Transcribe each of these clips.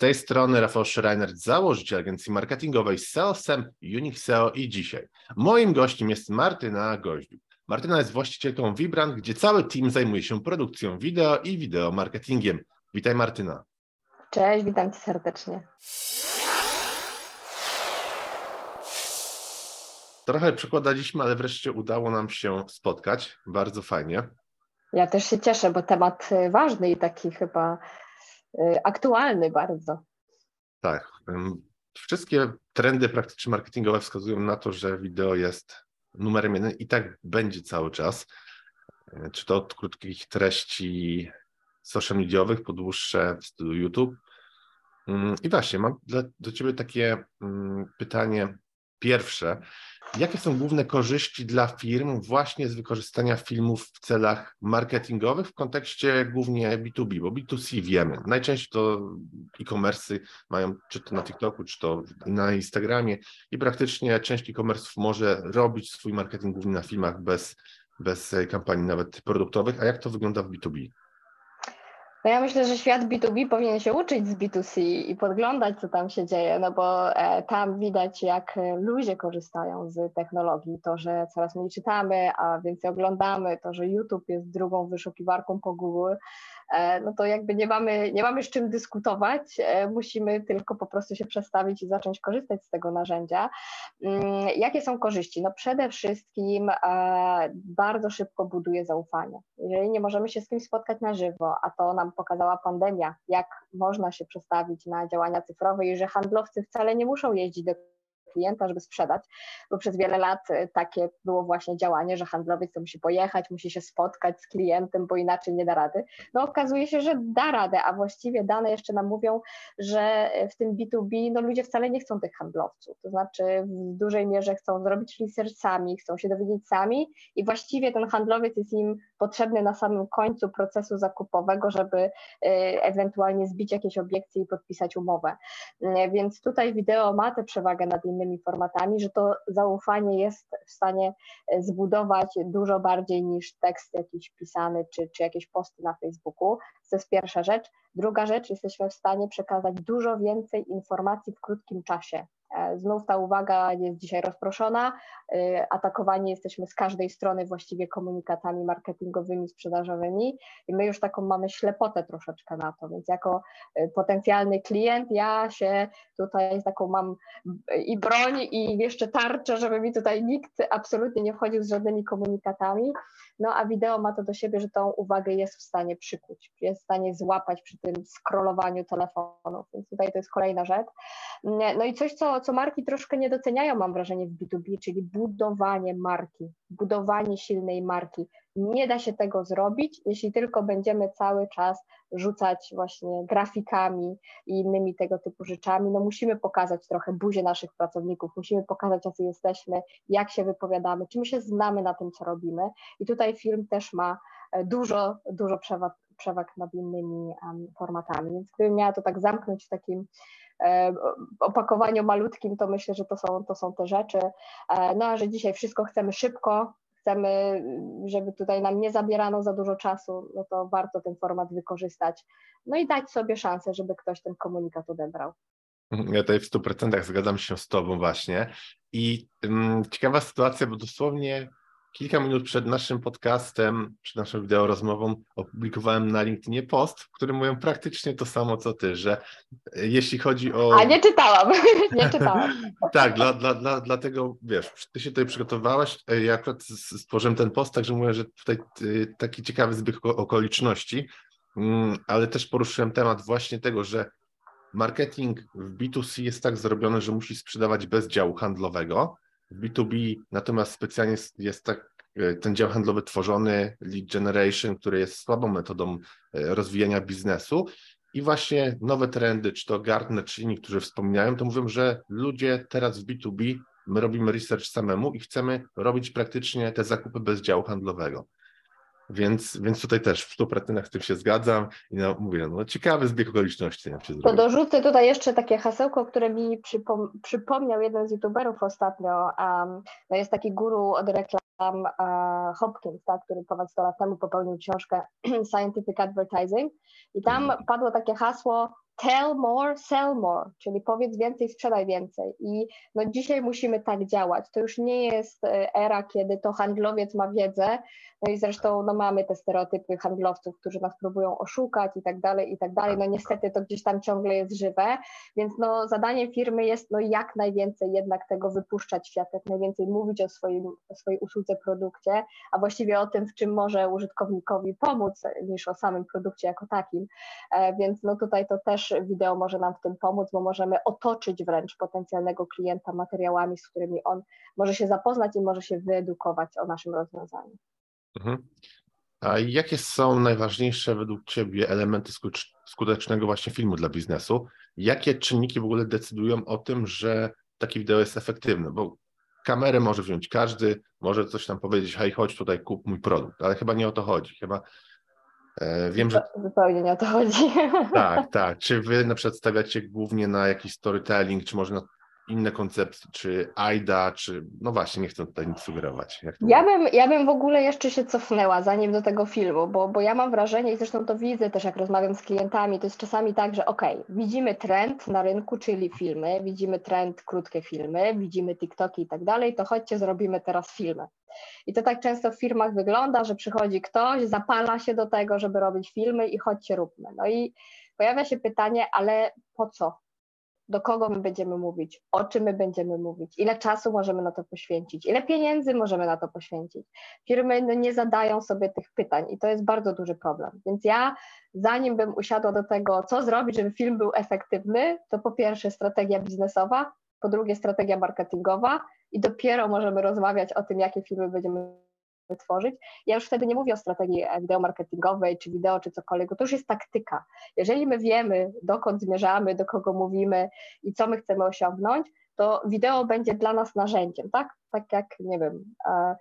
tej strony Rafał Schreiner, założyciel agencji marketingowej SEO-SEM, Unique SEO i dzisiaj. Moim gościem jest Martyna Goździuk. Martyna jest właścicielką Vibrant, gdzie cały team zajmuje się produkcją wideo i wideo marketingiem. Witaj Martyna. Cześć, witam cię serdecznie. Trochę przekładaliśmy, ale wreszcie udało nam się spotkać. Bardzo fajnie. Ja też się cieszę, bo temat ważny i taki chyba aktualny bardzo. Tak. Wszystkie trendy praktycznie marketingowe wskazują na to, że wideo jest numerem jeden i tak będzie cały czas. E, czy to od krótkich treści social mediowych po dłuższe w stylu YouTube. Mm, I właśnie, mam do Ciebie takie mm, pytanie pierwsze. Jakie są główne korzyści dla firm właśnie z wykorzystania filmów w celach marketingowych w kontekście głównie B2B, bo B2C wiemy. Najczęściej to e-commerce mają czy to na TikToku, czy to na Instagramie i praktycznie część e-commerce'ów może robić swój marketing głównie na filmach bez, bez kampanii nawet produktowych. A jak to wygląda w B2B? No ja myślę, że świat B2B powinien się uczyć z B2C i podglądać, co tam się dzieje, no bo e, tam widać, jak ludzie korzystają z technologii. To, że coraz mniej czytamy, a więcej oglądamy, to, że YouTube jest drugą wyszukiwarką po Google, E, no to jakby nie mamy, nie mamy z czym dyskutować, e, musimy tylko po prostu się przestawić i zacząć korzystać z tego narzędzia. Mm, jakie są korzyści? No przede wszystkim e, bardzo szybko buduje zaufanie. Jeżeli nie możemy się z kimś spotkać na żywo, a to nam pokazała pandemia, jak można się przestawić na działania cyfrowe i że handlowcy wcale nie muszą jeździć do klienta, żeby sprzedać, bo przez wiele lat y, takie było właśnie działanie, że handlowiec to musi pojechać, musi się spotkać z klientem, bo inaczej nie da rady. No okazuje się, że da radę, a właściwie dane jeszcze nam mówią, że w tym B2B no ludzie wcale nie chcą tych handlowców, to znaczy w dużej mierze chcą zrobić research sami, chcą się dowiedzieć sami i właściwie ten handlowiec jest im potrzebny na samym końcu procesu zakupowego, żeby y, ewentualnie zbić jakieś obiekcje i podpisać umowę. Więc tutaj wideo ma tę przewagę nad innymi innymi formatami, że to zaufanie jest w stanie e, zbudować dużo bardziej niż tekst jakiś pisany czy, czy jakieś posty na Facebooku. To jest pierwsza rzecz. Druga rzecz, jesteśmy w stanie przekazać dużo więcej informacji w krótkim czasie. E, znów ta uwaga jest dzisiaj rozproszona. E, atakowani jesteśmy z każdej strony właściwie komunikatami marketingowymi, sprzedażowymi i my już taką mamy ślepotę troszeczkę na to, więc jako e, potencjalny klient ja się tutaj taką mam i broń i jeszcze tarczę, żeby mi tutaj nikt absolutnie nie wchodził z żadnymi komunikatami, no a wideo ma to do siebie, że tą uwagę jest w stanie przykuć, jest w stanie złapać przy tym scrollowaniu telefonów, więc tutaj to jest kolejna rzecz. No i coś, co, co marki troszkę nie doceniają, mam wrażenie, w B2B, czyli budowanie marki, budowanie silnej marki. Nie da się tego zrobić, jeśli tylko będziemy cały czas rzucać właśnie grafikami i innymi tego typu rzeczami. No musimy pokazać trochę buzię naszych pracowników, musimy pokazać, jacy jesteśmy, jak się wypowiadamy, czy my się znamy na tym, co robimy. I tutaj film też ma e, dużo, dużo przewag, przewag nad innymi formatami. Więc gdybym miała to tak zamknąć w takim e, opakowaniu malutkim, to myślę, że to są, to są te rzeczy. E, no a że dzisiaj wszystko chcemy szybko, chcemy, żeby tutaj nam nie zabierano za dużo czasu, no to warto ten format wykorzystać. No i dać sobie szansę, żeby ktoś ten komunikat odebrał. Ja tutaj w 100% zgadzam się z Tobą właśnie. I um, ciekawa sytuacja, bo dosłownie kilka minut przed naszym podcastem, przed naszą wideo rozmową opublikowałem na LinkedInie post, w którym mówią praktycznie to samo co ty, że e, jeśli chodzi o... A nie czytałam, nie czytałam. tak, dla, dla, dla, dlatego wiesz, ty się tutaj przygotowałaś, e, ja akurat stworzyłem ten post, także mówię, że tutaj e, taki ciekawy zbieg okoliczności, mm, ale też poruszyłem temat właśnie tego, że marketing w B2C jest tak zrobiony, że musi sprzedawać bez działu handlowego, w B2B natomiast specjalnie jest, jest tak e, ten dział handlowy tworzony, lead generation, który jest słabą metodą e, rozwijania biznesu. I właśnie nowe trendy, czy to Gartner, czy inni, którzy wspominają, to mówią, że ludzie teraz w B2B, my robimy research samemu i chcemy robić praktycznie te zakupy bez działu handlowego. Więc, więc tutaj też w 100% z tym się zgadzam i no, mówię, no ciekawy zbieg okoliczności. Jak się to dorzucę tutaj jeszcze takie hasełko, które mi przypom przypomniał jeden z youtuberów ostatnio. Um, no jest taki guru od reklam uh, Hopkins, tak, który ponad 100 lat temu popełnił książkę Scientific Advertising i tam mhm. padło takie hasło tell more, sell more, czyli powiedz więcej, sprzedaj więcej. I no dzisiaj musimy tak działać. To już nie jest e, era, kiedy to handlowiec ma wiedzę, no i zresztą no mamy te stereotypy handlowców, którzy nas próbują oszukać i tak dalej, i tak dalej. No niestety to gdzieś tam ciągle jest żywe, więc no zadaniem firmy jest no jak najwięcej jednak tego wypuszczać w świat, jak najwięcej mówić o, swoim, o swojej usłudze, produkcie, a właściwie o tym, w czym może użytkownikowi pomóc, niż o samym produkcie jako takim. E, więc no tutaj to też wideo może nam w tym pomóc, bo możemy otoczyć wręcz potencjalnego klienta materiałami, z którymi on może się zapoznać i może się wyedukować o naszym rozwiązaniu. Mhm. A jakie są najważniejsze według Ciebie elementy skutecznego właśnie filmu dla biznesu? Jakie czynniki w ogóle decydują o tym, że taki wideo jest efektywne? Bo kamerę może wziąć każdy, może coś tam powiedzieć, hej, chodź tutaj, kup mój produkt, ale chyba nie o to chodzi. Chyba wiem, że... Zupełnie nie o to chodzi. Tak, tak. Czy wy na przykład stawiacie głównie na jakiś storytelling, czy może na inne koncepcje, czy AIDA, czy no właśnie, nie chcę tutaj nic sugerować. ja, bym, ja bym w ogóle jeszcze się cofnęła zanim do tego filmu, bo, bo ja mam wrażenie i zresztą to widzę też jak rozmawiam z klientami, to jest czasami tak, że okej, okay, widzimy trend na rynku, czyli filmy, widzimy trend krótkie filmy, widzimy TikToki i tak dalej, to chodźcie zrobimy teraz filmy. I to tak często w firmach wygląda, że przychodzi ktoś, zapala się do tego, żeby robić filmy i chodźcie róbmy. No i pojawia się pytanie, ale po co? Do kogo my będziemy mówić, o czym my będziemy mówić, ile czasu możemy na to poświęcić, ile pieniędzy możemy na to poświęcić. Firmy no, nie zadają sobie tych pytań i to jest bardzo duży problem. Więc ja, zanim bym usiadła do tego, co zrobić, żeby film był efektywny, to po pierwsze strategia biznesowa, po drugie strategia marketingowa i dopiero możemy rozmawiać o tym, jakie filmy będziemy wytworzyć. Ja już wtedy nie mówię o strategii wideo marketingowej, czy wideo, czy cokolwiek, to już jest taktyka. Jeżeli my wiemy, dokąd zmierzamy, do kogo mówimy i co my chcemy osiągnąć, to wideo będzie dla nas narzędziem, tak? Tak jak, nie wiem, e,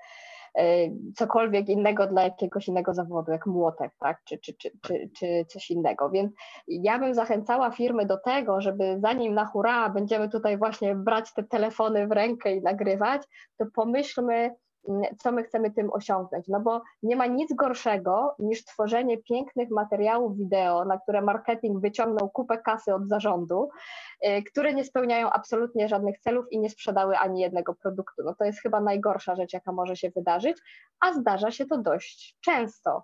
e, cokolwiek innego dla jakiegoś innego zawodu, jak młotek, tak? Czy, czy, czy, czy, czy coś innego. Więc ja bym zachęcała firmy do tego, żeby zanim na hura będziemy tutaj właśnie brać te telefony w rękę i nagrywać, to pomyślmy, co my chcemy tym osiągnąć. No bo nie ma nic gorszego niż tworzenie pięknych materiałów wideo, na które marketing wyciągnął kupę kasy od zarządu, y, które nie spełniają absolutnie żadnych celów i nie sprzedały ani jednego produktu. No to jest chyba najgorsza rzecz, jaka może się wydarzyć, a zdarza się to dość często.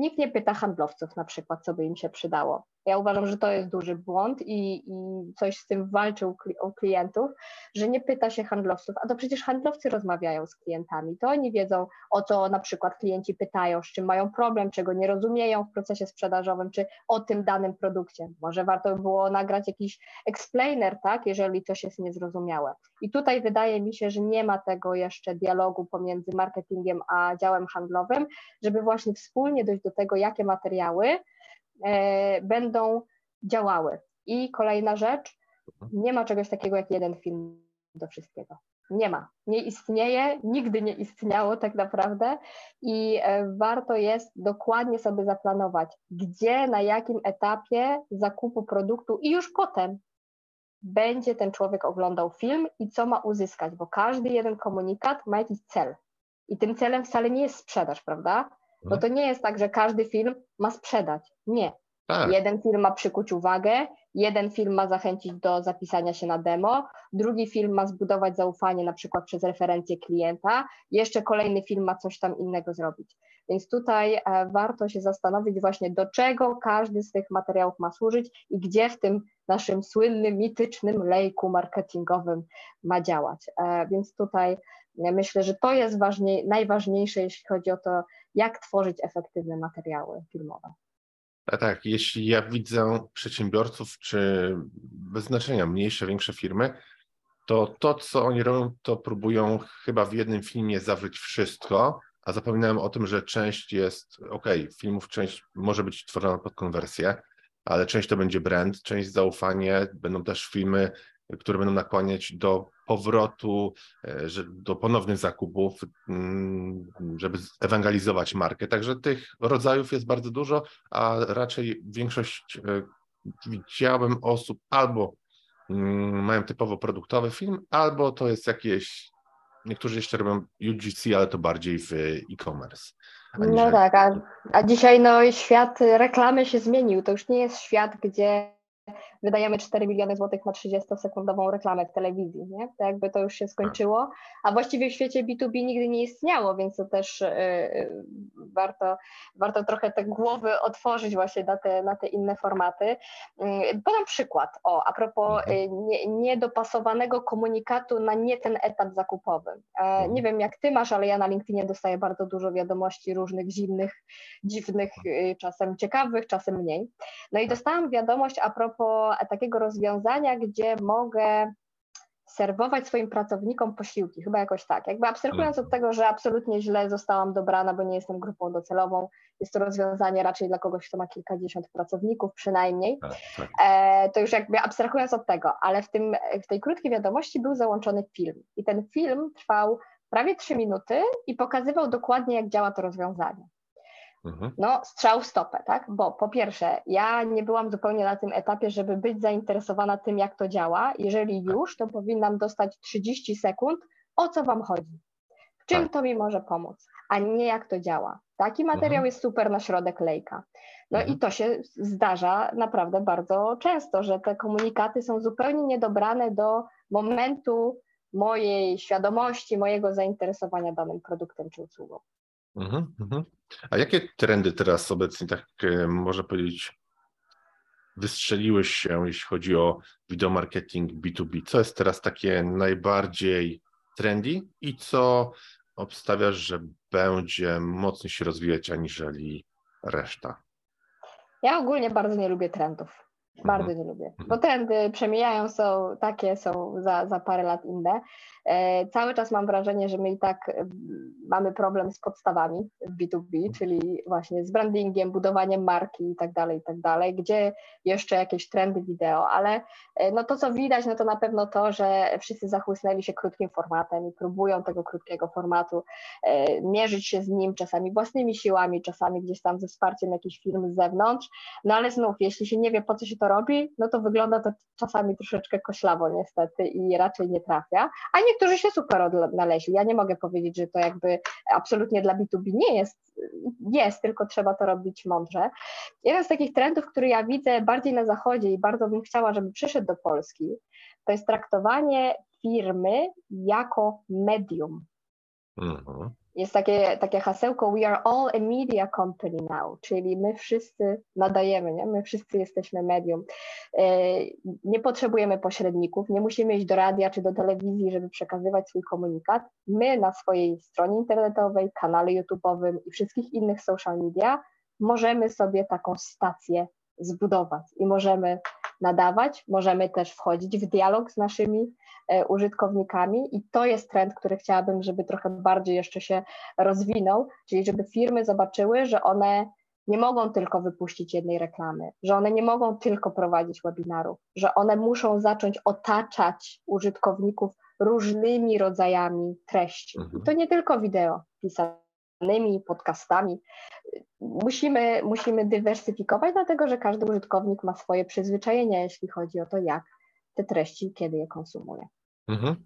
Nikt nie pyta handlowców na przykład, co by im się przydało. Ja uważam, że to jest duży błąd i, i coś z tym walczył u klientów, że nie pyta się handlowców, a to przecież handlowcy rozmawiają z klientami, to oni wiedzą o co na przykład klienci pytają, z czym mają problem, czego nie rozumieją w procesie sprzedażowym, czy o tym danym produkcie. Może warto by było nagrać jakiś explainer, tak, jeżeli coś jest niezrozumiałe. I tutaj wydaje mi się, że nie ma tego jeszcze dialogu pomiędzy marketingiem a działem handlowym, żeby właśnie wspólnie dojść do tego, jakie materiały będą działały. I kolejna rzecz, nie ma czegoś takiego jak jeden film do wszystkiego. Nie ma, nie istnieje, nigdy nie istniało tak naprawdę i e, warto jest dokładnie sobie zaplanować, gdzie, na jakim etapie zakupu produktu i już potem będzie ten człowiek oglądał film i co ma uzyskać, bo każdy jeden komunikat ma jakiś cel. I tym celem wcale nie jest sprzedaż, prawda? Bo to nie jest tak, że każdy film ma sprzedać. Nie. Tak. Jeden film ma przykuć uwagę, jeden film ma zachęcić do zapisania się na demo, drugi film ma zbudować zaufanie na przykład przez referencję klienta, jeszcze kolejny film ma coś tam innego zrobić. Więc tutaj e, warto się zastanowić właśnie do czego każdy z tych materiałów ma służyć i gdzie w tym naszym słynnym, mitycznym lejku marketingowym ma działać. E, więc tutaj myślę, że to jest ważniej, najważniejsze, jeśli chodzi o to, jak tworzyć efektywne materiały filmowe. A tak, jeśli ja widzę przedsiębiorców, czy bez znaczenia, mniejsze, większe firmy, to to, co oni robią, to próbują chyba w jednym filmie zawrzeć wszystko, a zapominają o tym, że część jest, ok, filmów część może być tworzona pod konwersję, ale część to będzie brand, część zaufanie, będą też filmy, które będą nakłaniać do powrotu, e, do ponownych zakupów, mm, żeby ewangelizować markę. Także tych rodzajów jest bardzo dużo, a raczej większość e, widziałem osób albo mm, mają typowo produktowy film, albo to jest jakieś, niektórzy jeszcze robią UGC, ale to bardziej w e-commerce. No tak, a, a dzisiaj no, świat reklamy się zmienił. To już nie jest świat, gdzie wydajemy 4 miliony złotych na 30-sekundową reklamę w telewizji, nie? To jakby to już się skończyło, a właściwie w świecie B2B nigdy nie istniało, więc to też yy, warto, warto trochę te głowy otworzyć właśnie na te, na te inne formaty. Yy, podam przykład, o, a propos yy, nie, niedopasowanego komunikatu na nie ten etap zakupowy. E, nie wiem jak ty masz, ale ja na LinkedInie dostaję bardzo dużo wiadomości różnych zimnych, dziwnych, y, czasem ciekawych, czasem mniej. No i dostałam wiadomość a propos takiego rozwiązania, gdzie mogę serwować swoim pracownikom posiłki, chyba jakoś tak. Jakby abstrahując od tego, że absolutnie źle zostałam dobrana, bo nie jestem grupą docelową, jest to rozwiązanie raczej dla kogoś, kto ma kilkadziesiąt pracowników przynajmniej, tak, tak. E, to już jakby abstrahując od tego, ale w, tym, w tej krótkiej wiadomości był załączony film i ten film trwał prawie trzy minuty i pokazywał dokładnie, jak działa to rozwiązanie. Mhm. No, strzał w stopę, tak? Bo po pierwsze, ja nie byłam zupełnie na tym etapie, żeby być zainteresowana tym, jak to działa. Jeżeli tak. już, to powinnam dostać 30 sekund, o co Wam chodzi. W czym tak. to mi może pomóc, a nie jak to działa. Taki materiał mhm. jest super na środek lejka. No mhm. i to się zdarza naprawdę bardzo często, że te komunikaty są zupełnie niedobrane do momentu mojej świadomości, mojego zainteresowania danym produktem czy usługą. Mhm, mhm. A jakie trendy teraz obecnie, tak e, można powiedzieć, wystrzeliły się, jeśli chodzi o wideomarketing B2B? Co jest teraz takie najbardziej trendy i co obstawiasz, że będzie mocniej się rozwijać aniżeli reszta? Ja ogólnie bardzo nie lubię trendów. Bardzo mhm. nie lubię, bo trendy przemijają, są takie, są za, za parę lat inne. E, cały czas mam wrażenie, że my i tak e, mamy problem z podstawami w B2B, czyli właśnie z brandingiem, budowaniem marki i tak dalej, i tak dalej, gdzie jeszcze jakieś trendy wideo, ale e, no to co widać, no to na pewno to, że wszyscy zachłysnęli się krótkim formatem i próbują tego krótkiego formatu mierzyć się z nim czasami własnymi siłami, czasami gdzieś tam ze wsparciem jakichś firm z zewnątrz, no ale znów, jeśli się nie wie po co się to robi, no to wygląda to czasami troszeczkę koślawo niestety i raczej nie trafia, a niektórzy się super odnaleźli. Ja nie mogę powiedzieć, że to jakby absolutnie dla B2B nie jest, jest, tylko trzeba to robić mądrze. Jeden z takich trendów, który ja widzę bardziej na zachodzie i bardzo bym chciała, żeby przyszedł do Polski, to jest traktowanie firmy jako medium. Mhm jest takie, takie hasełko We are all a media company now, czyli my wszyscy nadajemy, nie? my wszyscy jesteśmy medium. E, nie potrzebujemy pośredników, nie musimy iść do radia czy do telewizji, żeby przekazywać swój komunikat. My na swojej stronie internetowej, kanale YouTube'owym i wszystkich innych social media możemy sobie taką stację zbudować i możemy nadawać, możemy też wchodzić w dialog z naszymi e, użytkownikami i to jest trend, który chciałabym, żeby trochę bardziej jeszcze się rozwinął, czyli żeby firmy zobaczyły, że one nie mogą tylko wypuścić jednej reklamy, że one nie mogą tylko prowadzić webinarów, że one muszą zacząć otaczać użytkowników różnymi rodzajami treści. I mhm. to nie tylko wideo pisanymi, podcastami, musimy, musimy dywersyfikować, dlatego że każdy użytkownik ma swoje przyzwyczajenia, jeśli chodzi o to, jak te treści, kiedy je konsumuje. Mhm.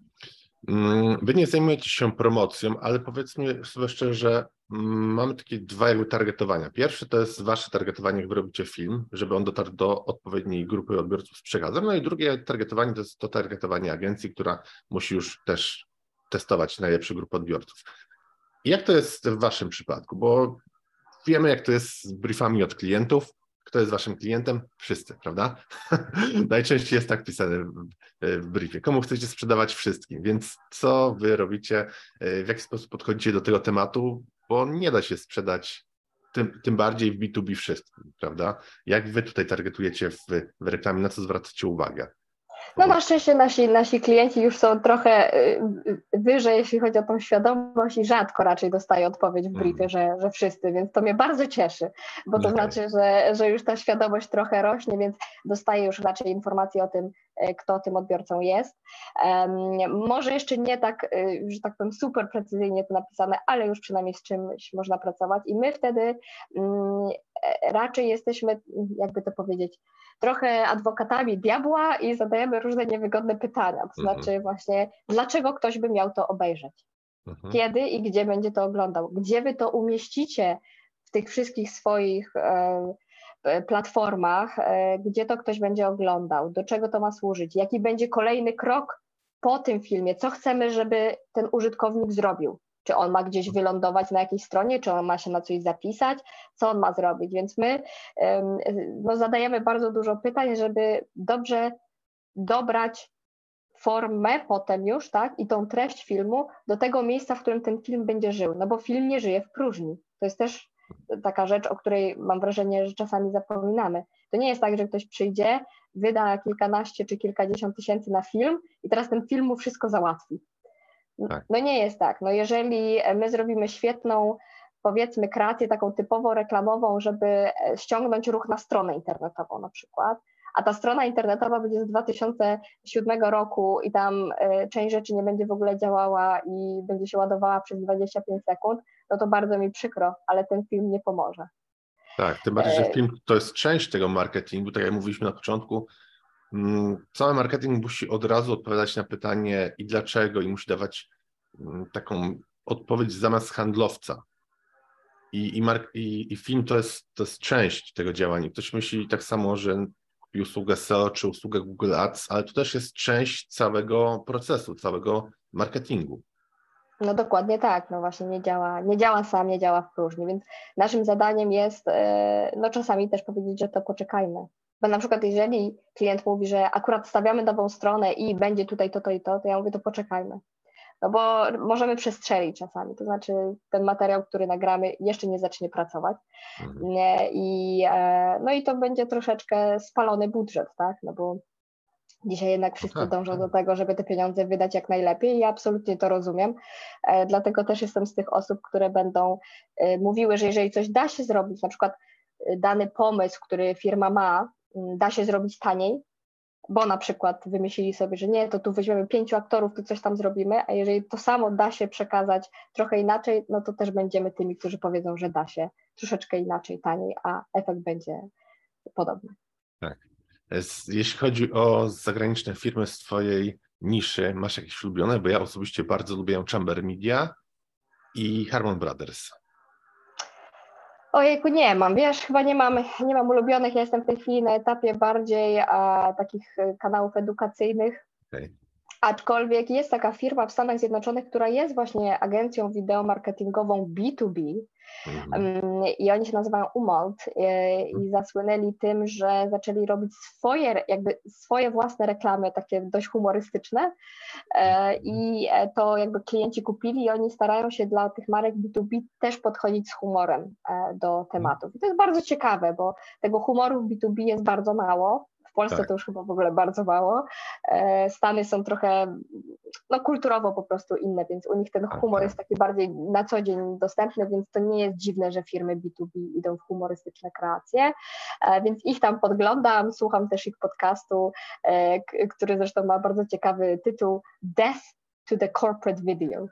Mm, wy nie zajmujecie się promocją, ale powiedzmy sobie szczerze, mm, mamy takie dwa jakby targetowania. Pierwszy to jest wasze targetowanie, jak wy robicie film, żeby on dotarł do odpowiedniej grupy odbiorców z przekazem. No i drugie targetowanie to jest to targetowanie agencji, która musi już też testować najlepsze grupy odbiorców. Jak to jest w waszym przypadku? Bo wiemy, jak to jest z briefami od klientów. Kto jest waszym klientem? Wszyscy, prawda? Najczęściej jest tak pisane w, briefie. Komu chcecie sprzedawać wszystkim? Więc co wy robicie? W jaki sposób podchodzicie do tego tematu? Bo nie da się sprzedać tym, tym bardziej w B2B wszystkim, prawda? Jak wy tutaj targetujecie w, w reklamie, na co zwracacie uwagę? No na szczęście nasi, nasi klienci już są trochę y, wyżej, jeśli chodzi o tą świadomość i rzadko raczej dostaję odpowiedź w briefie, mm. że, że wszyscy, więc to mnie bardzo cieszy, bo to okay. znaczy, że, że już ta świadomość trochę rośnie, więc dostaję już raczej informacje o tym, y, kto tym odbiorcą jest. Może jeszcze nie tak, y, że tak powiem, super precyzyjnie to napisane, ale już przynajmniej z czymś można pracować i my wtedy um, raczej jesteśmy, jakby to powiedzieć, trochę adwokatami diabła i zadajemy różne niewygodne pytania. To mhm. znaczy właśnie, dlaczego ktoś by miał to obejrzeć? Mhm. Kiedy i gdzie będzie to oglądał? Gdzie wy to umieścicie w tych wszystkich swoich e, e platformach, e, gdzie to ktoś będzie oglądał? Do czego to ma służyć? Jaki będzie kolejny krok po tym filmie? Co chcemy, żeby ten użytkownik zrobił? Czy on ma gdzieś wylądować na jakiejś stronie, czy on ma się na coś zapisać, co on ma zrobić. Więc my no, zadajemy bardzo dużo pytań, żeby dobrze dobrać formę potem już, tak, i tą treść filmu do tego miejsca, w którym ten film będzie żył, no bo film nie żyje w próżni. To jest też taka rzecz, o której mam wrażenie, że czasami zapominamy. To nie jest tak, że ktoś przyjdzie, wyda kilkanaście czy kilkadziesiąt tysięcy na film i teraz ten film mu wszystko załatwi. Tak. No nie jest tak. No jeżeli my zrobimy świetną, powiedzmy, kreację taką typowo reklamową, żeby e, ściągnąć ruch na stronę internetową na przykład, a ta strona internetowa będzie z 2007 roku i tam e, część rzeczy nie będzie w ogóle działała i będzie się ładowała przez 25 sekund, no to bardzo mi przykro, ale ten film nie pomoże. Tak, tym bardziej, że e, film to jest część tego marketingu, tak jak mówiliśmy na początku, cały marketing musi od razu odpowiadać na pytanie i dlaczego, i musi dawać mm, taką odpowiedź zamiast handlowca. I, i, i, i film to jest, to jest część tego działania. Ktoś myśli tak samo, że kupi usługę SEO czy usługę Google Ads, ale to też jest część całego procesu, całego marketingu. No dokładnie tak, no właśnie nie działa, nie działa sam, nie działa w próżni, więc naszym zadaniem jest e, no czasami też powiedzieć, że to poczekajmy, bo na przykład jeżeli klient mówi, że akurat stawiamy nową stronę i będzie tutaj to, to i to, to ja mówię, to poczekajmy. No bo możemy przestrzelić czasami, to znaczy ten materiał, który nagramy jeszcze nie zacznie pracować mhm. i, e, no i to będzie troszeczkę spalony budżet, tak, no bo Dzisiaj jednak wszyscy tak, dążą tak. do tego, żeby te pieniądze wydać jak najlepiej i ja absolutnie to rozumiem. E, dlatego też jestem z tych osób, które będą e, mówiły, że jeżeli coś da się zrobić, na przykład dany pomysł, który firma ma, da się zrobić taniej, bo na przykład wymyślili sobie, że nie, to tu weźmiemy pięciu aktorów, tu coś tam zrobimy, a jeżeli to samo da się przekazać trochę inaczej, no to też będziemy tymi, którzy powiedzą, że da się troszeczkę inaczej, taniej, a efekt będzie podobny. Tak. Jeśli chodzi o zagraniczne firmy z Twojej niszy, masz jakieś ulubione? Bo ja osobiście bardzo lubię Chamber Media i Harmon Brothers. Ojejku, nie mam, wiesz, chyba nie mam, nie mam ulubionych, ja jestem w tej chwili na etapie bardziej a, takich e, kanałów edukacyjnych, okay. Aczkolwiek jest taka firma w Stanach Zjednoczonych, która jest właśnie agencją wideomarketingową B2B, Mhm. I oni się nazywają Umolt e, i mhm. zasłynęli tym, że zaczęli robić swoje, jakby swoje własne reklamy, takie dość humorystyczne e, mhm. i e, to jakby klienci kupili i oni starają się dla tych marek B2B też podchodzić z humorem do tematów. I to jest bardzo ciekawe, bo tego humoru w B2B jest bardzo mało, Polsce tak. to już chyba w ogóle bardzo mało. E, Stany są trochę no, kulturowo po prostu inne, więc u nich ten humor tak. jest taki bardziej na co dzień dostępny, więc to nie jest dziwne, że firmy B2B idą w humorystyczne kreacje, e, więc ich tam podglądam, słucham też ich podcastu, e, który zresztą ma bardzo ciekawy tytuł Death to the corporate video,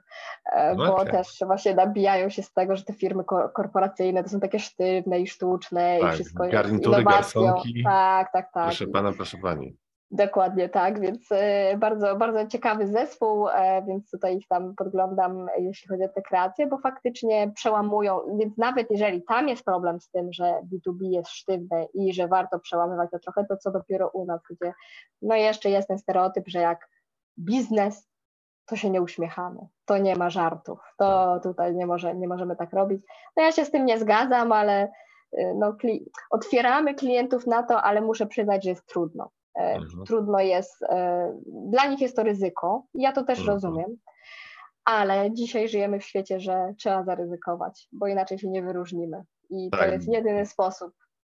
e, bo okay. też właśnie nabijają się z tego, że te firmy korporacyjne to są takie sztywne i sztuczne tak, i wszystko garnitury, jest garsonki. Tak, tak, tak. Proszę pana, proszę pani. Dokładnie tak, więc e, bardzo, bardzo ciekawy zespół, e, więc tutaj ich tam podglądam, jeśli chodzi o te kreacje, bo faktycznie przełamują, więc nawet jeżeli tam jest problem z tym, że B2B jest sztywne i że warto przełamywać to trochę, to co dopiero u nas, gdzie no jeszcze jest ten stereotyp, że jak biznes to się nie uśmiechamy, to nie ma żartów, to tak. tutaj nie, może, nie możemy tak robić. No ja się z tym nie zgadzam, ale y, no, kli otwieramy klientów na to, ale muszę przyznać, że jest trudno. E, mhm. Trudno jest, e, dla nich jest to ryzyko, ja to też mhm. rozumiem, ale dzisiaj żyjemy w świecie, że trzeba zaryzykować, bo inaczej się nie wyróżnimy. I tak. to jest jedyny sposób,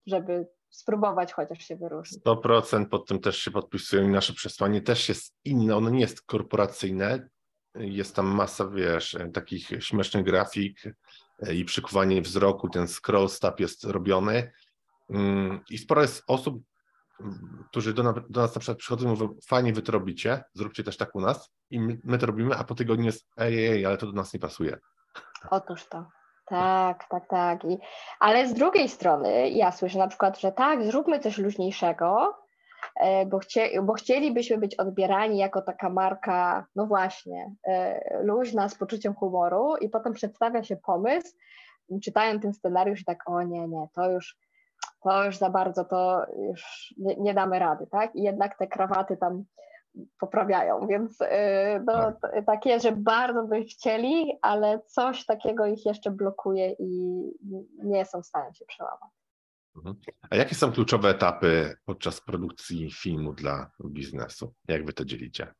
żeby spróbować chociaż się wyróżnić. 100% pod tym też się podpisują i nasze przesłanie też jest inne, ono nie jest korporacyjne, jest tam masa, wiesz, takich śmiesznych grafik i przykuwanie wzroku, ten scroll stop jest robiony mm, i sporo jest osób, którzy do, do, nas na przykład przychodzą i mówią, fajnie wy to robicie, zróbcie też tak u nas i my, my to robimy, a po tygodniu jest ej, ej, ale to do nas nie pasuje. Otóż to. Tak, tak, tak. I, ale z drugiej strony ja słyszę na przykład, że tak, zróbmy coś luźniejszego, e, bo, chcie, bo chcielibyśmy być odbierani jako taka marka, no właśnie, e, luźna, z poczuciem humoru i potem przedstawia się pomysł, czytają ten scenariusz i tak, o nie, nie, to już to już za bardzo to już nie, nie damy rady, tak? I jednak te krawaty tam poprawiają, więc y, no, tak. tak jest, że bardzo by chcieli, ale coś takiego ich jeszcze blokuje i nie są w stanie się przełamać. Mhm. A jakie są kluczowe etapy podczas produkcji filmu dla biznesu? Jak wy to dzielicie?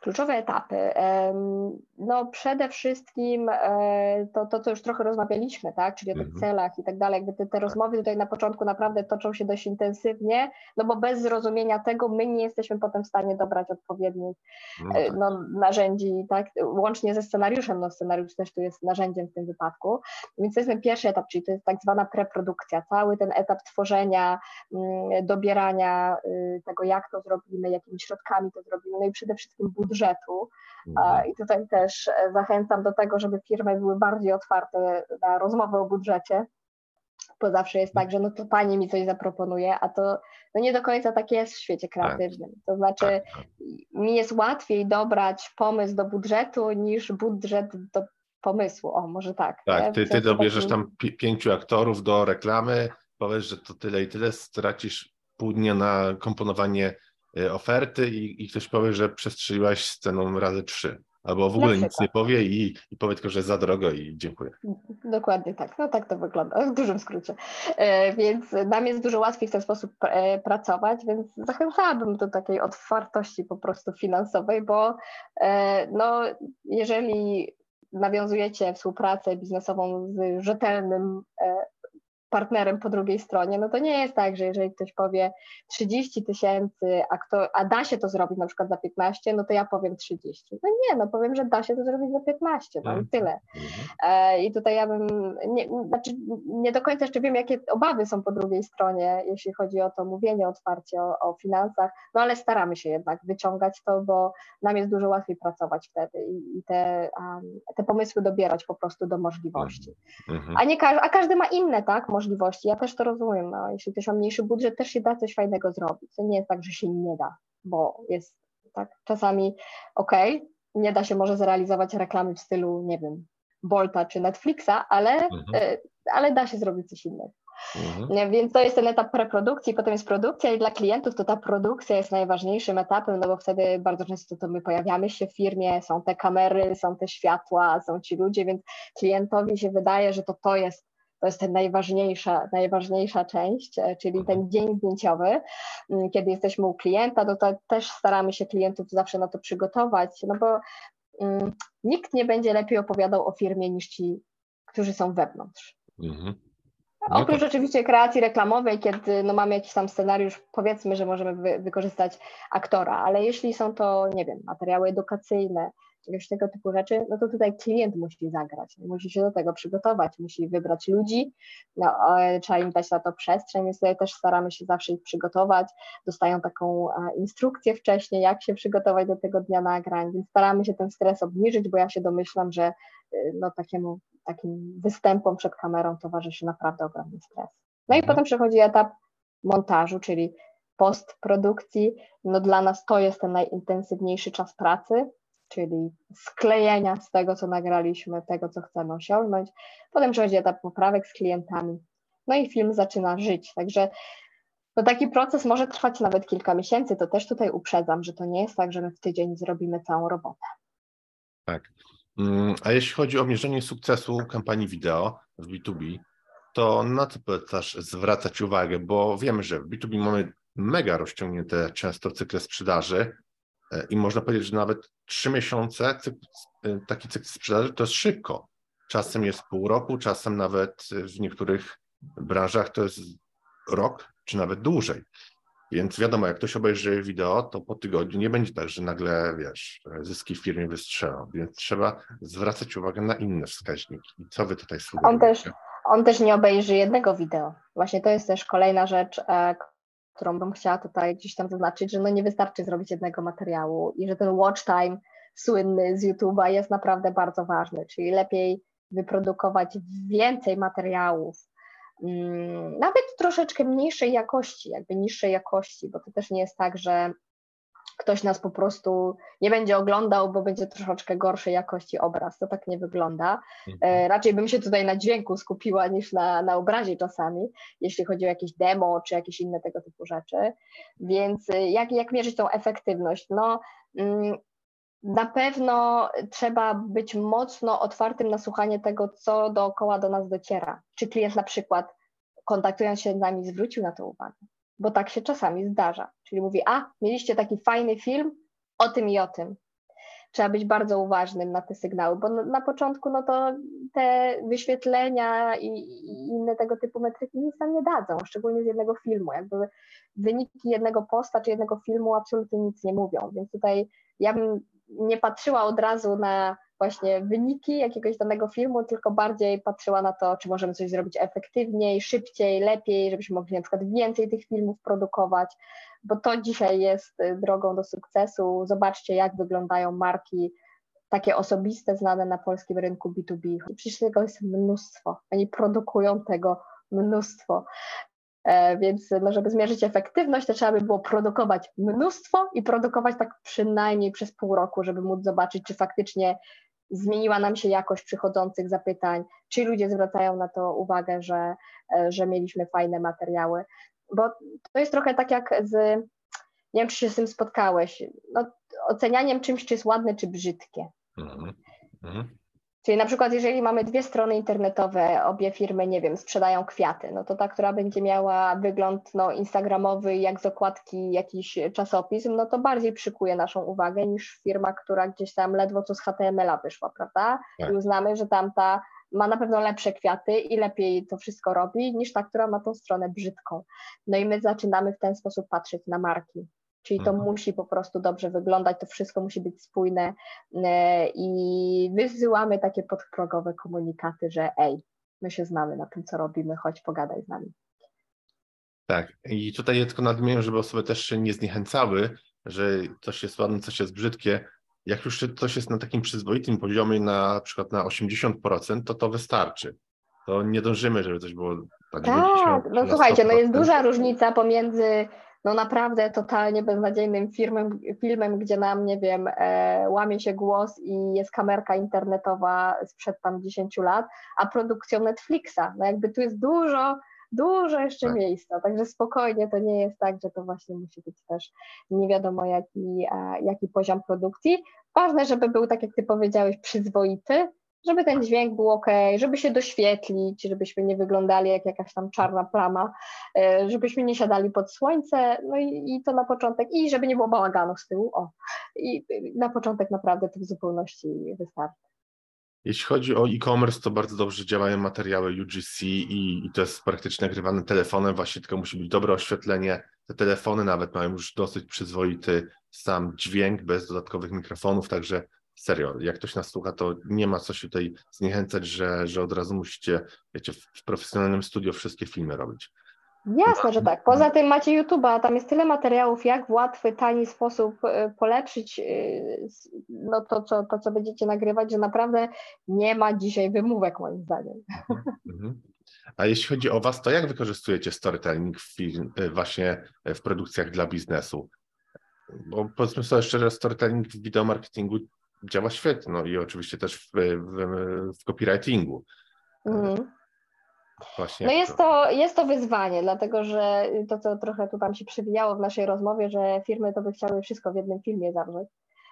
Kluczowe etapy. No przede wszystkim e, to, to, co już trochę rozmawialiśmy, tak, czyli o tych mhm. celach i tak dalej, jakby te, te rozmowy tutaj na początku naprawdę toczą się dość intensywnie, no bo bez zrozumienia tego my nie jesteśmy potem w stanie dobrać odpowiednich no, e, tak. no, narzędzi, tak, łącznie ze scenariuszem, no scenariusz też tu jest narzędziem w tym wypadku, więc to jest ten pierwszy etap, czyli to jest tak zwana preprodukcja, cały ten etap tworzenia, mm, dobierania y, tego, jak to zrobimy, jakimi środkami to zrobimy, no i przede wszystkim budowania budżetu. Mhm. I tutaj też e, zachęcam do tego, żeby firmy były bardziej otwarte na rozmowę o budżecie, bo zawsze jest tak, że no to pani mi coś zaproponuje, a to no nie do końca tak jest w świecie tak. kreatywnym. To znaczy tak, tak. mi jest łatwiej dobrać pomysł do budżetu niż budżet do pomysłu. O, może tak. Tak, ty, ty dobierzesz tam pięciu aktorów do reklamy, powiesz, że to tyle i tyle, stracisz pół dnia na komponowanie oferty i, i ktoś powie, że przestrzeliłaś sceną razy trzy. Albo w ogóle nic nie powie i, i powie tylko, że jest za drogo i dziękuję. Dokładnie tak. No tak to wygląda w dużym skrócie. E, więc nam jest dużo łatwiej w ten sposób e, pracować, więc zachęcałabym do takiej otwartości po prostu finansowej, bo e, no, jeżeli nawiązujecie współpracę biznesową z rzetelnym partnerem po drugiej stronie, no to nie jest tak, że jeżeli ktoś powie 30 tysięcy, a, a da się to zrobić na przykład za 15, no to ja powiem 30. No nie, no powiem, że da się to zrobić za 15, no i mhm. tyle. Mhm. E, I tutaj ja bym, nie, znaczy nie do końca jeszcze wiem, jakie obawy są po drugiej stronie, jeśli chodzi o to mówienie otwarcie o, o finansach, no ale staramy się jednak wyciągać to, bo nam jest dużo łatwiej pracować wtedy i, i te, um, te pomysły dobierać po prostu do możliwości. Mhm. A, nie, a każdy ma inne, tak, możliwości. Ja też to rozumiem. No, jeśli ktoś ma mniejszy budżet, też się da coś fajnego zrobić. To nie jest tak, że się nie da, bo jest tak czasami ok, nie da się może zrealizować reklamy w stylu, nie wiem, Bolta czy Netflixa, ale, mhm. E, ale da się zrobić coś innego. Mhm. Więc to jest ten etap preprodukcji, potem jest produkcja i dla klientów to ta produkcja jest najważniejszym etapem, no bo wtedy bardzo często to my pojawiamy się w firmie, są te kamery, są te światła, są ci ludzie, więc klientowi się wydaje, że to to jest to jest ten najważniejsza, najważniejsza część, e, czyli ten mhm. dzień zdjęciowy, mm, kiedy jesteśmy u klienta, no to też staramy się klientów zawsze na to przygotować, no bo um, nikt nie będzie lepiej opowiadał o firmie niż ci, którzy są wewnątrz. Mhm. No Oprócz tak. oczywiście kreacji reklamowej, kiedy no, mamy jakiś tam scenariusz, powiedzmy, że możemy wy, wykorzystać aktora, ale jeśli są to, nie wiem, materiały edukacyjne, jakiegoś tego typu rzeczy, no to tutaj klient musi zagrać, musi się do tego przygotować, musi wybrać ludzi, no, trzeba im dać na to przestrzeń, więc tutaj też staramy się zawsze ich przygotować, dostają taką instrukcję wcześniej, jak się przygotować do tego dnia nagrań, więc staramy się ten stres obniżyć, bo ja się domyślam, że y, no, takiemu, takim występom przed kamerą towarzyszy naprawdę ogromny stres. No i mhm. potem przechodzi etap montażu, czyli postprodukcji. No dla nas to jest ten najintensywniejszy czas pracy, czyli sklejenia z tego, co nagraliśmy, tego, co chcemy osiągnąć. Potem przychodzi etap poprawek z klientami, no i film zaczyna żyć. Także no taki proces może trwać nawet kilka miesięcy. To też tutaj uprzedzam, że to nie jest tak, że my w tydzień zrobimy całą robotę. Tak. Mm, a jeśli chodzi o mierzenie sukcesu kampanii wideo w B2B, to na co polecasz zwracać uwagę? Bo wiemy, że w B2B mamy mega rozciągnięte często cykle sprzedaży, i można powiedzieć, że nawet trzy miesiące y, taki cykl sprzedaży to jest szybko. Czasem jest pół roku, czasem nawet w niektórych branżach to jest rok, czy nawet dłużej. Więc wiadomo, jak ktoś obejrzy wideo, to po tygodniu nie będzie tak, że nagle, wiesz, zyski w firmie wystrzelą, więc trzeba zwracać uwagę na inne wskaźniki. I co wy tutaj sugerujecie? On też, on też nie obejrzy jednego wideo. Właśnie to jest też kolejna rzecz, e, którą bym chciała tutaj gdzieś tam zaznaczyć, że no nie wystarczy zrobić jednego materiału i że ten watch time słynny z YouTube'a jest naprawdę bardzo ważny, czyli lepiej wyprodukować więcej materiałów, mm, nawet troszeczkę mniejszej jakości, jakby niższej jakości, bo to też nie jest tak, że ktoś nas po prostu nie będzie oglądał, bo będzie troszeczkę gorszej jakości obraz. To tak nie wygląda. E, mhm. Raczej bym się tutaj na dźwięku skupiła niż na, na obrazie czasami, jeśli chodzi o jakieś demo czy jakieś inne tego typu rzeczy. Więc e, jak, jak mierzyć tą efektywność? No, mm, na pewno trzeba być mocno otwartym na słuchanie tego, co dookoła do nas dociera. Czy klient na przykład kontaktując się z nami zwrócił na to uwagę? Bo tak się czasami zdarza. Czyli mówi, a mieliście taki fajny film o tym i o tym. Trzeba być bardzo uważnym na te sygnały, bo na, początku no to te wyświetlenia i, i, inne tego typu metryki nic nam nie dadzą, szczególnie z jednego filmu. Jakby wyniki jednego posta czy jednego filmu absolutnie nic nie mówią, więc tutaj ja bym nie patrzyła od razu na właśnie wyniki jakiegoś danego filmu, tylko bardziej patrzyła na to, czy możemy coś zrobić efektywniej, szybciej, lepiej, żebyśmy mogli na przykład więcej tych filmów produkować, bo to dzisiaj jest y, drogą do sukcesu. Zobaczcie, jak wyglądają marki takie osobiste, znane na polskim rynku B2B. Przecież tego jest mnóstwo. Oni produkują tego mnóstwo. E, więc no, żeby zmierzyć efektywność, to trzeba by było produkować mnóstwo i produkować tak przynajmniej przez pół roku, żeby móc zobaczyć, czy faktycznie zmieniła nam się jakość przychodzących zapytań, czy ludzie zwracają na to uwagę, że, e, że mieliśmy fajne materiały. Bo to jest trochę tak jak z, nie wiem, czy się z tym spotkałeś, no, ocenianiem czymś, czy jest ładne, czy brzydkie. Mhm. Mhm. Czyli na przykład, jeżeli mamy dwie strony internetowe, obie firmy, nie wiem, sprzedają kwiaty, no to ta, która będzie miała wygląd no, instagramowy, jak z okładki jakiś czasopism, no to bardziej przykuje naszą uwagę niż firma, która gdzieś tam ledwo co z HTML-a wyszła, prawda? Tak. I uznamy, że tamta ma na pewno lepsze kwiaty i lepiej to wszystko robi niż ta, która ma tą stronę brzydką. No i my zaczynamy w ten sposób patrzeć na marki. Czyli to mhm. musi po prostu dobrze wyglądać, to wszystko musi być spójne e, i wysyłamy takie podprogowe komunikaty, że ej, my się znamy na tym, co robimy, chodź pogadaj z nami. Tak, i tutaj ja tylko nadmienię, żeby osoby też się nie zniechęcały, że coś jest ładne, coś jest brzydkie. Jak już coś jest na takim przyzwoitym poziomie, na przykład na 80%, to to wystarczy. To nie dążymy, żeby coś było 90%. Tak, no słuchajcie, no jest duża różnica pomiędzy no naprawdę totalnie beznadziejnym filmem, filmem gdzie nam, nie wiem, e, łamie się głos i jest kamerka internetowa sprzed tam 10 lat, a produkcją Netflixa. No jakby tu jest dużo, dużo jeszcze tak. miejsca, także spokojnie to nie jest tak, że to właśnie musi być też nie wiadomo jaki, e, jaki poziom produkcji. Ważne, żeby był, tak jak ty powiedziałeś, przyzwoity, żeby ten dźwięk był ok, żeby się doświetlić, żebyśmy nie wyglądali jak jakaś tam czarna plama, e, żebyśmy nie siadali pod słońce, no i, i to na początek, i żeby nie było bałaganu z tyłu, o. I na początek naprawdę to w zupełności wystarczy. Jeśli chodzi o e-commerce, to bardzo dobrze działają materiały UGC i, i, to jest praktycznie nagrywane telefonem, właśnie tylko musi być dobre oświetlenie. Te telefony nawet mają już dosyć przyzwoity sam dźwięk bez dodatkowych mikrofonów, także serio, jak ktoś nas słucha, to nie ma co się tutaj zniechęcać, że, że od razu musicie, wiecie, w profesjonalnym studio wszystkie filmy robić. Jasne, że tak. Poza tym macie YouTube'a, tam jest tyle materiałów, jak w łatwy, tani sposób y, polepszyć y, no to, co, to, co będziecie nagrywać, że naprawdę nie ma dzisiaj wymówek moim zdaniem. Mhm. A jeśli chodzi o Was, to jak wykorzystujecie storytelling w y, właśnie w produkcjach dla biznesu? Bo powiedzmy sobie szczerze, storytelling w wideomarketingu działa świetnie, no i oczywiście też w, w, w copywritingu. Mm. Właśnie no jest to, jest to wyzwanie, dlatego że to, co trochę tu tam się przywijało w naszej rozmowie, że firmy to by chciały wszystko w jednym filmie zawrzeć.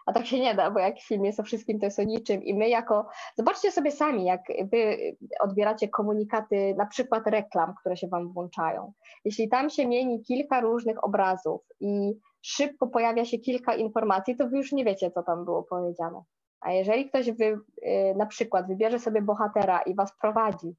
A tak się nie da, bo jak film jest o wszystkim, to jest o niczym. I my jako, zobaczcie sobie sami, jak wy odbieracie komunikaty, na przykład reklam, które się wam włączają. Jeśli tam się mieni kilka różnych obrazów i szybko pojawia się kilka informacji, to wy już nie wiecie, co tam było powiedziane. A jeżeli ktoś wy, y, na przykład wybierze sobie bohatera i was prowadzi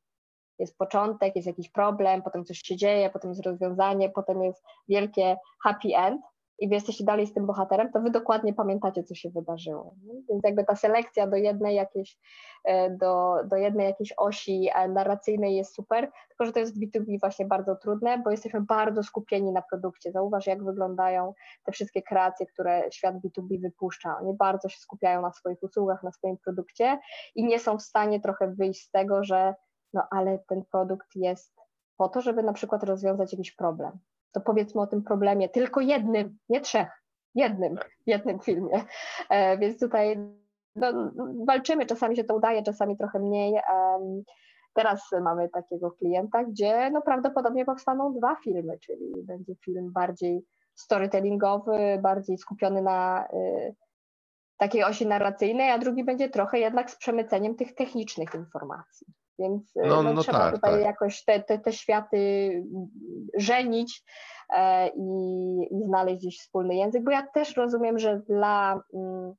Jest początek, jest jakiś problem, potem coś się dzieje, potem jest rozwiązanie, potem jest wielkie happy end i wy jesteście dalej z tym bohaterem, to wy dokładnie pamiętacie, co się wydarzyło. Więc jakby ta selekcja do jednej jakiejś, e, do, do jednej jakiejś osi e, narracyjnej jest super, tylko że to jest w B2B właśnie bardzo trudne, bo jesteśmy bardzo skupieni na produkcie. Zauważ, jak wyglądają te wszystkie kreacje, które świat B2B wypuszcza. Oni bardzo się skupiają na swoich usługach, na swoim produkcie i nie są w stanie trochę wyjść z tego, że no ale ten produkt jest po to, żeby na przykład rozwiązać jakiś problem to powiedzmy o tym problemie tylko jednym, nie trzech, jednym, jednym filmie. E, więc tutaj no, walczymy, czasami się to udaje, czasami trochę mniej. Teraz mamy takiego klienta, gdzie no prawdopodobnie powstaną dwa filmy, czyli będzie film bardziej storytellingowy, bardziej skupiony na y, takiej osi narracyjnej, a drugi będzie trochę jednak z przemyceniem tych technicznych informacji. Więc e, no, no, no trzeba tak, tutaj tak. jakoś te, te, te światy żenić e, i, i znaleźć gdzieś wspólny język, bo ja też rozumiem, że dla mm,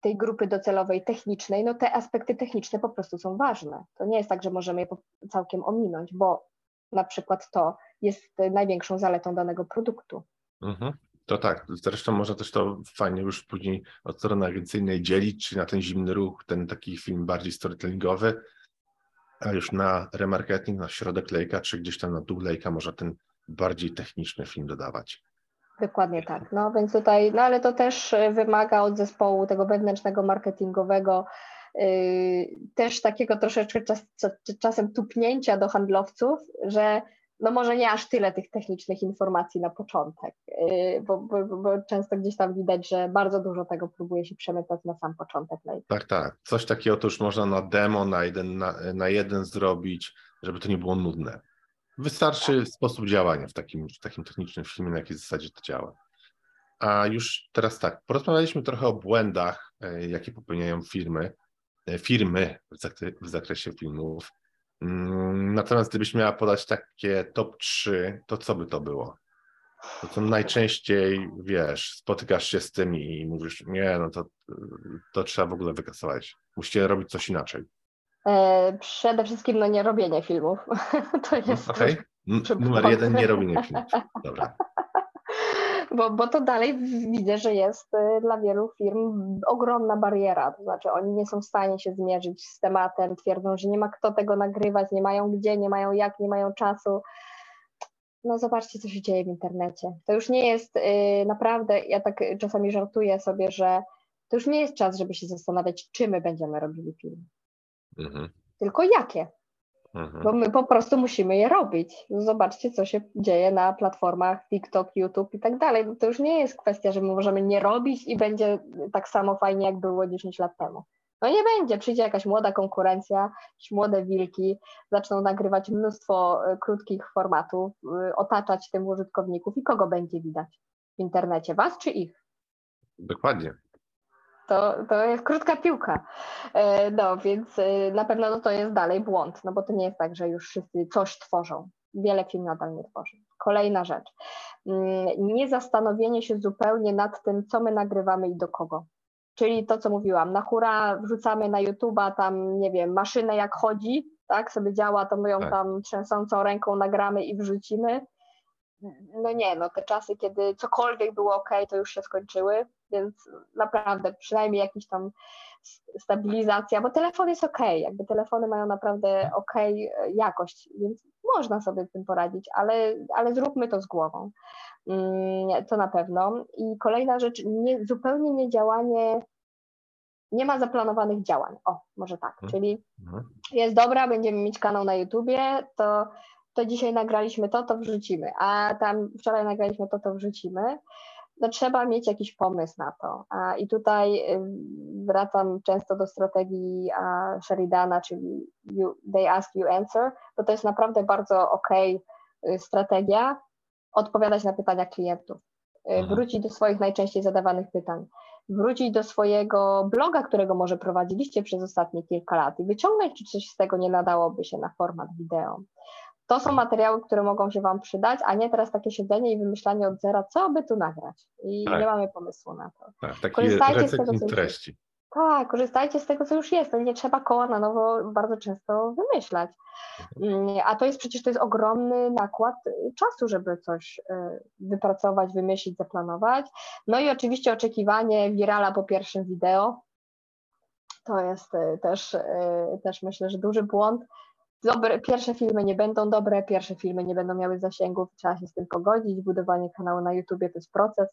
tej grupy docelowej technicznej, no te aspekty techniczne po prostu są ważne. To nie jest tak, że możemy je całkiem ominąć, bo na przykład to jest największą zaletą danego produktu. Mhm. To tak, zresztą można też to fajnie już później od strony agencyjnej dzielić, czy na ten zimny ruch, ten taki film bardziej storytellingowy, a już na remarketing, na środek lejka, czy gdzieś tam na dół lejka można ten bardziej techniczny film dodawać. Dokładnie tak. No więc tutaj, no ale to też wymaga od zespołu tego wewnętrznego marketingowego yy, też takiego troszeczkę czas, czasem tupnięcia do handlowców, że no może nie aż tyle tych technicznych informacji na początek, yy, bo, bo, bo, często gdzieś tam widać, że bardzo dużo tego próbuje się przemycać na sam początek. Tak, tak. Coś takiego to już można na demo, na jeden, na, na jeden zrobić, żeby to nie było nudne. Wystarczy tak. sposób działania w takim, w takim technicznym filmie, na jakiej zasadzie to działa. A już teraz tak, porozmawialiśmy trochę o błędach, e, jakie popełniają firmy, e, firmy w zakresie filmów. Mm, natomiast gdybyś miała podać takie top 3, to co by to było? To co najczęściej, wiesz, spotykasz się z tym i mówisz, nie, no to, to trzeba w ogóle wykasować. Musicie robić coś inaczej. E, przede wszystkim no nie robienie filmów. to jest Okej, okay. numer jeden, nie robienie filmów. Dobra bo, bo to dalej widzę, że jest y, dla wielu firm ogromna bariera. To znaczy, oni nie są w stanie się zmierzyć z tematem, twierdzą, że nie ma kto tego nagrywać, nie mają gdzie, nie mają jak, nie mają czasu. No, zobaczcie, co się dzieje w internecie. To już nie jest yy, naprawdę, ja tak czasami żartuję sobie, że to już nie jest czas, żeby się zastanawiać, czy my będziemy robili film. Mhm. Tylko jakie. Mhm. Bo my po prostu musimy je robić. Zobaczcie, co się dzieje na platformach TikTok, YouTube i tak dalej. No to już nie jest kwestia, że my możemy nie robić i będzie tak samo fajnie, jak było 10 lat temu. No nie będzie, przyjdzie jakaś młoda konkurencja, jakieś młode wilki, zaczną nagrywać mnóstwo e, krótkich formatów, e, otaczać tym użytkowników i kogo będzie widać w internecie, was czy ich? Dokładnie. To, to jest krótka piłka. E, no więc e, na pewno no, to jest dalej błąd, no bo to nie jest tak, że już wszyscy coś tworzą. Wiele firm nadal nie tworzy. Kolejna rzecz. Mm, nie zastanowienie się zupełnie nad tym, co my nagrywamy i do kogo. Czyli to, co mówiłam, na hura wrzucamy na YouTube'a tam, nie wiem, maszynę jak chodzi, tak, sobie działa, to my ją tak. tam trzęsącą ręką nagramy i wrzucimy no nie, no te czasy, kiedy cokolwiek było ok, to już się skończyły, więc naprawdę przynajmniej jakiś tam stabilizacja, bo telefon jest ok, jakby telefony mają naprawdę ok jakość, więc można sobie z tym poradzić, ale, ale zróbmy to z głową. Mm, to na pewno. I kolejna rzecz, nie, zupełnie nie działanie, nie ma zaplanowanych działań. O, może tak, mhm. czyli mhm. jest dobra, będziemy mieć kanał na YouTubie, to to dzisiaj nagraliśmy to, to wrzucimy, a tam wczoraj nagraliśmy to, to wrzucimy. No trzeba mieć jakiś pomysł na to. I tutaj wracam często do strategii Sheridana, czyli you, they ask, you answer, bo to jest naprawdę bardzo ok strategia odpowiadać na pytania klientów, y, mhm. wrócić do swoich najczęściej zadawanych pytań, wrócić do swojego bloga, którego może prowadziliście przez ostatnie kilka lat i wyciągnąć, czy coś z tego nie nadałoby się na format wideo. To są materiały, które mogą się Wam przydać, a nie teraz takie siedzenie i wymyślanie od zera, co by tu nagrać. I tak. nie mamy pomysłu na to. Tak, taki Korzystajcie z tego, co treści. Tak, korzystajcie z tego, co już jest. Nie trzeba koła na nowo bardzo często wymyślać. Mm, a to jest przecież to jest ogromny nakład czasu, żeby coś y, wypracować, wymyślić, zaplanować. No i oczywiście oczekiwanie wirala po pierwszym wideo. To jest y, też, y, też myślę, że duży błąd. Dobre, pierwsze filmy nie będą dobre, pierwsze filmy nie będą miały zasięgów, trzeba się z tym pogodzić. Budowanie kanału na YouTubie to jest proces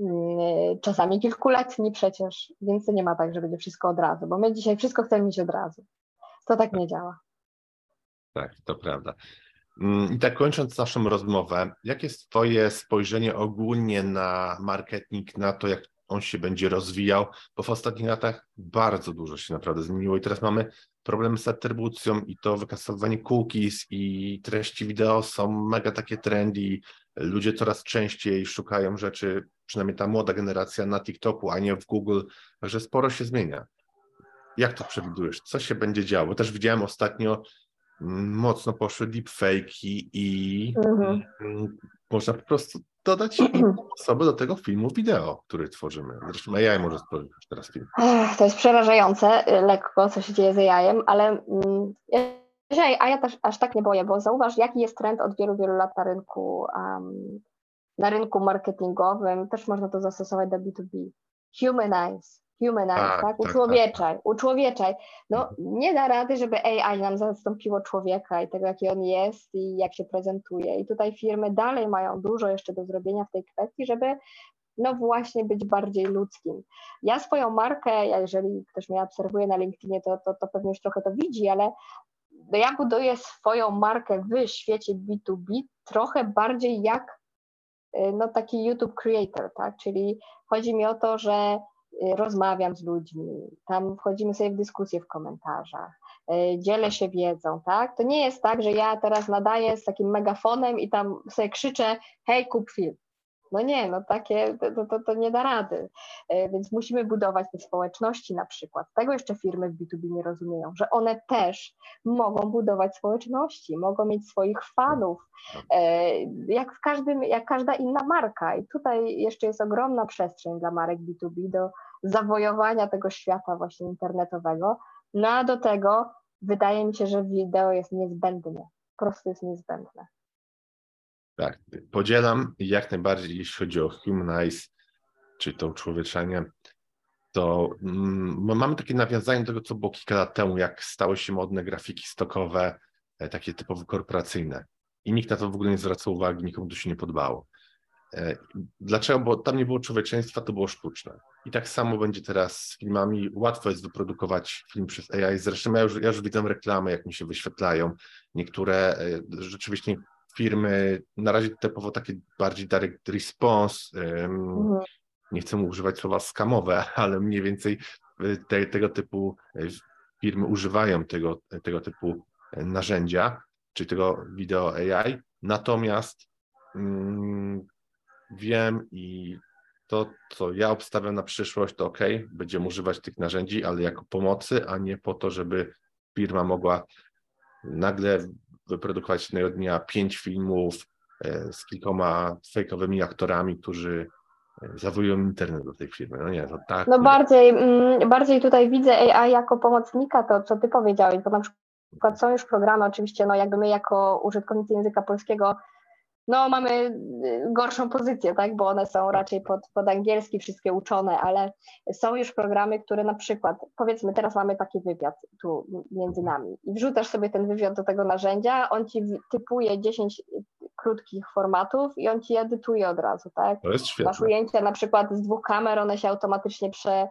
Mm, czasami kilkuletni przecież, więc to nie ma tak, że będzie wszystko od razu, bo my dzisiaj wszystko chcemy mieć od razu. To tak nie działa. Tak, to prawda. Mm, I tak kończąc naszą rozmowę, jakie jest Twoje spojrzenie ogólnie na marketing, na to, jak on się będzie rozwijał, bo w ostatnich latach bardzo dużo się naprawdę zmieniło i teraz mamy problem z atrybucją i to wykasowanie cookies i treści wideo są mega takie trendy, ludzie coraz częściej szukają rzeczy, przynajmniej ta młoda generacja na TikToku, a nie w Google, także sporo się zmienia. Jak to przewidujesz? Co się będzie działo? Bo też widziałem ostatnio mm, mocno poszły deepfake'i i mhm. Mm, można po prostu dodać osoby do tego filmu wideo, który tworzymy. Zresztą AI może stworzyć teraz film. To jest przerażające, y, lekko, co się dzieje z AI-em, ale mm, a ja też aż tak nie boję, bo zauważ, jaki jest trend od wielu, wielu lat na rynku, um, na rynku marketingowym, też można to zastosować do B2B. Humanize, humanize, tak? tak? Uczłowieczaj, tak, uczłowieczaj. No mhm. nie da rady, żeby AI nam zastąpiło człowieka i tego, jaki on jest i jak się prezentuje. I tutaj firmy dalej mają dużo jeszcze do zrobienia w tej kwestii, żeby no właśnie być bardziej ludzkim. Ja swoją markę, jeżeli ktoś mnie obserwuje na LinkedInie, to, to, to pewnie już trochę to widzi, ale no ja buduję swoją markę w świecie B2B trochę bardziej jak y, no, taki YouTube creator, tak? Czyli chodzi mi o to, że rozmawiam z ludźmi, tam wchodzimy sobie w dyskusję w komentarzach, y, dzielę się wiedzą, tak? To nie jest tak, że ja teraz nadaję z takim megafonem i tam sobie krzyczę, hej, kup film. No nie, no takie, to, to, to nie da rady. E, więc musimy budować te społeczności na przykład. Tego jeszcze firmy w B2B nie rozumieją, że one też mogą budować społeczności, mogą mieć swoich fanów, e, jak w każdym, jak każda inna marka. I tutaj jeszcze jest ogromna przestrzeń dla marek B2B do zawojowania tego świata właśnie internetowego. No a do tego wydaje mi się, że wideo jest niezbędne, po prostu jest niezbędne. Tak, podzielam jak najbardziej, jeśli chodzi o humanize, czyli to uczłowieczenie, to mm, mamy takie nawiązanie do tego, co było kilka lat temu, jak stały się modne grafiki stokowe, e, takie typowo korporacyjne. I nikt na to w ogóle nie zwracał uwagi, nikomu to się nie podobało. E, dlaczego? Bo tam nie było człowieczeństwa, to było sztuczne. I tak samo będzie teraz z filmami. Łatwo jest wyprodukować film przez AI. Zresztą ja już, ja już widzę reklamy, jak mi się wyświetlają. Niektóre e, rzeczywiście firmy, na razie typowo takie bardziej direct response, mhm. nie chcę używać słowa skamowe, ale mniej więcej y, te, tego typu y, firmy używają tego, tego typu y, narzędzia, czyli tego wideo AI. Natomiast mm, wiem i to, co ja obstawiam na przyszłość, to ok, będziemy używać tych narzędzi, ale jako pomocy, a nie po to, żeby firma mogła nagle wyprodukować jednego dnia pięć filmów e, z kilkoma fejkowymi aktorami, którzy e, zawojują internet do tej firmy. No nie, to tak. No bardziej, mm, bardziej tutaj widzę AI jako pomocnika, to co ty powiedziałeś, bo na przykład są już programy, oczywiście, no jakby my jako użytkownicy języka polskiego no mamy y, gorszą pozycję, tak, bo one są raczej pod, pod angielski wszystkie uczone, ale są już programy, które na przykład, powiedzmy teraz mamy taki wywiad tu między nami i wrzucasz sobie ten wywiad do tego narzędzia, on ci typuje 10 krótkich formatów i on ci edytuje od razu, tak? To jest świetne. Masz ujęcia na przykład z dwóch kamer, one się automatycznie prze,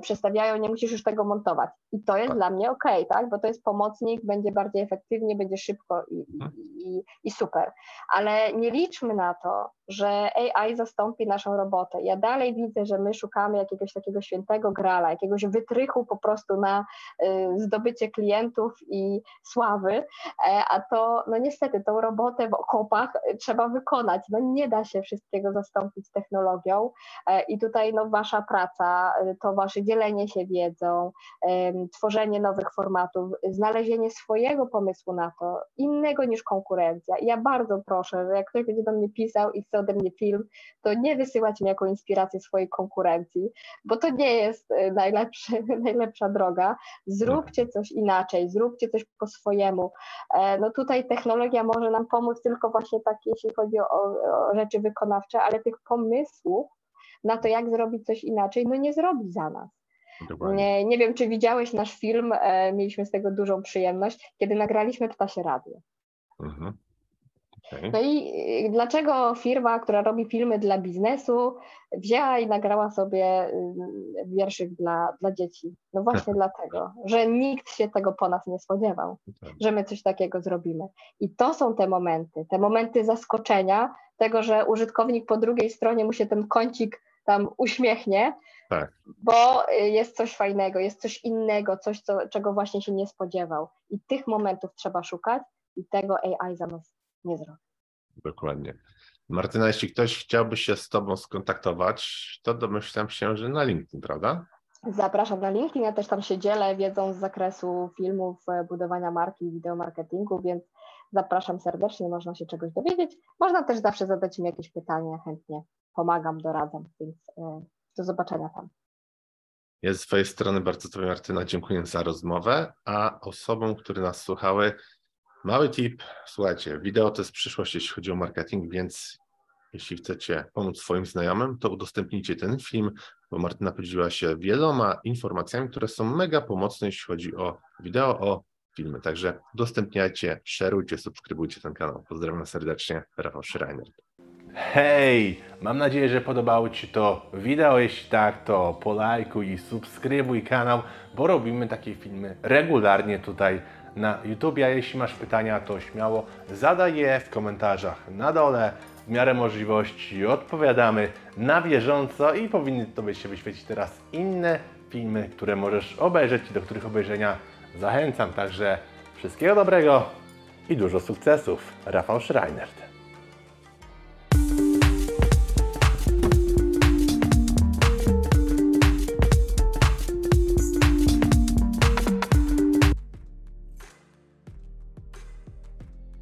przestawiają, nie musisz już tego montować. I to jest tak. dla mnie ok, tak? Bo to jest pomocnik, będzie bardziej efektywnie, będzie szybko i, mhm. i, i super. Ale nie liczmy na to, że AI zastąpi naszą robotę. Ja dalej widzę, że my szukamy jakiegoś takiego świętego grala, jakiegoś wytrychu po prostu na y, zdobycie klientów i sławy, e, a to, no niestety, tą robotę w okopach trzeba wykonać. No nie da się wszystkiego zastąpić technologią e, i tutaj no wasza praca, y, to wasze dzielenie się wiedzą, tworzenie nowych formatów, znalezienie swojego pomysłu na to, innego niż konkurencja. I ja bardzo proszę, że jak ktoś będzie do mnie pisał i chce chce ode mnie film, to nie wysyłać mi jako inspirację swojej konkurencji, bo to nie jest e, najlepszy, najlepsza droga. Zróbcie coś inaczej, zróbcie coś po swojemu. E, No tutaj technologia może nam pomóc tylko właśnie tak, jeśli chodzi o, o rzeczy wykonawcze, ale tych pomysłów na to, jak zrobić coś inaczej, no nie zrobi za nas. Nie, nie wiem, czy widziałeś nasz film, e, mieliśmy z tego dużą przyjemność, kiedy nagraliśmy Ptasie Radio. Mhm. Okej. No i y, dlaczego firma, która robi filmy dla biznesu, wzięła i nagrała sobie y, wierszyk dla, dla dzieci? No właśnie dlatego, że nikt się tego po nas nie spodziewał, Tak. że my coś takiego zrobimy. I to są te momenty, te momenty zaskoczenia, tego, że użytkownik po drugiej stronie mu się ten kącik tam uśmiechnie, Tak. bo y, jest coś fajnego, jest coś innego, coś, co, czego właśnie się nie spodziewał. I tych momentów trzeba szukać i tego AI za nas nie zrobi. Dokładnie. Martyna, jeśli ktoś chciałby się z Tobą skontaktować, to domyślam się, że na LinkedIn, prawda? Zapraszam na LinkedIn, ja też tam się dzielę wiedzą z zakresu filmów, e, budowania marki i wideomarketingu, więc zapraszam serdecznie, można się czegoś dowiedzieć. Można też zawsze zadać mi jakieś pytania, chętnie pomagam, doradzam, więc e, do zobaczenia tam. Ja z Twojej strony bardzo Tobie, Martyna, dziękuję za rozmowę, a osobom, które nas słuchały, mały tip, słuchajcie, wideo to jest przyszłość, jeśli chodzi o marketing, więc jeśli chcecie pomóc swoim znajomym, to udostępnijcie ten film, bo Martyna podzieliła się wieloma informacjami, które są mega pomocne, jeśli chodzi o wideo, o filmy. Także udostępniajcie, szerujcie, subskrybujcie ten kanał. Pozdrawiam serdecznie, Rafał Schreiner. Hej! Mam nadzieję, że podobało Ci to wideo. Jeśli tak, to polajkuj i subskrybuj kanał, bo robimy takie filmy regularnie tutaj na YouTube. A jeśli masz pytania, to śmiało zadaj je w komentarzach na dole. W miarę możliwości odpowiadamy na bieżąco i powinny Tobie się wyświecić teraz inne filmy, które możesz obejrzeć i do których obejrzenia zachęcam. Także wszystkiego dobrego i dużo sukcesów. Rafał Schreiner.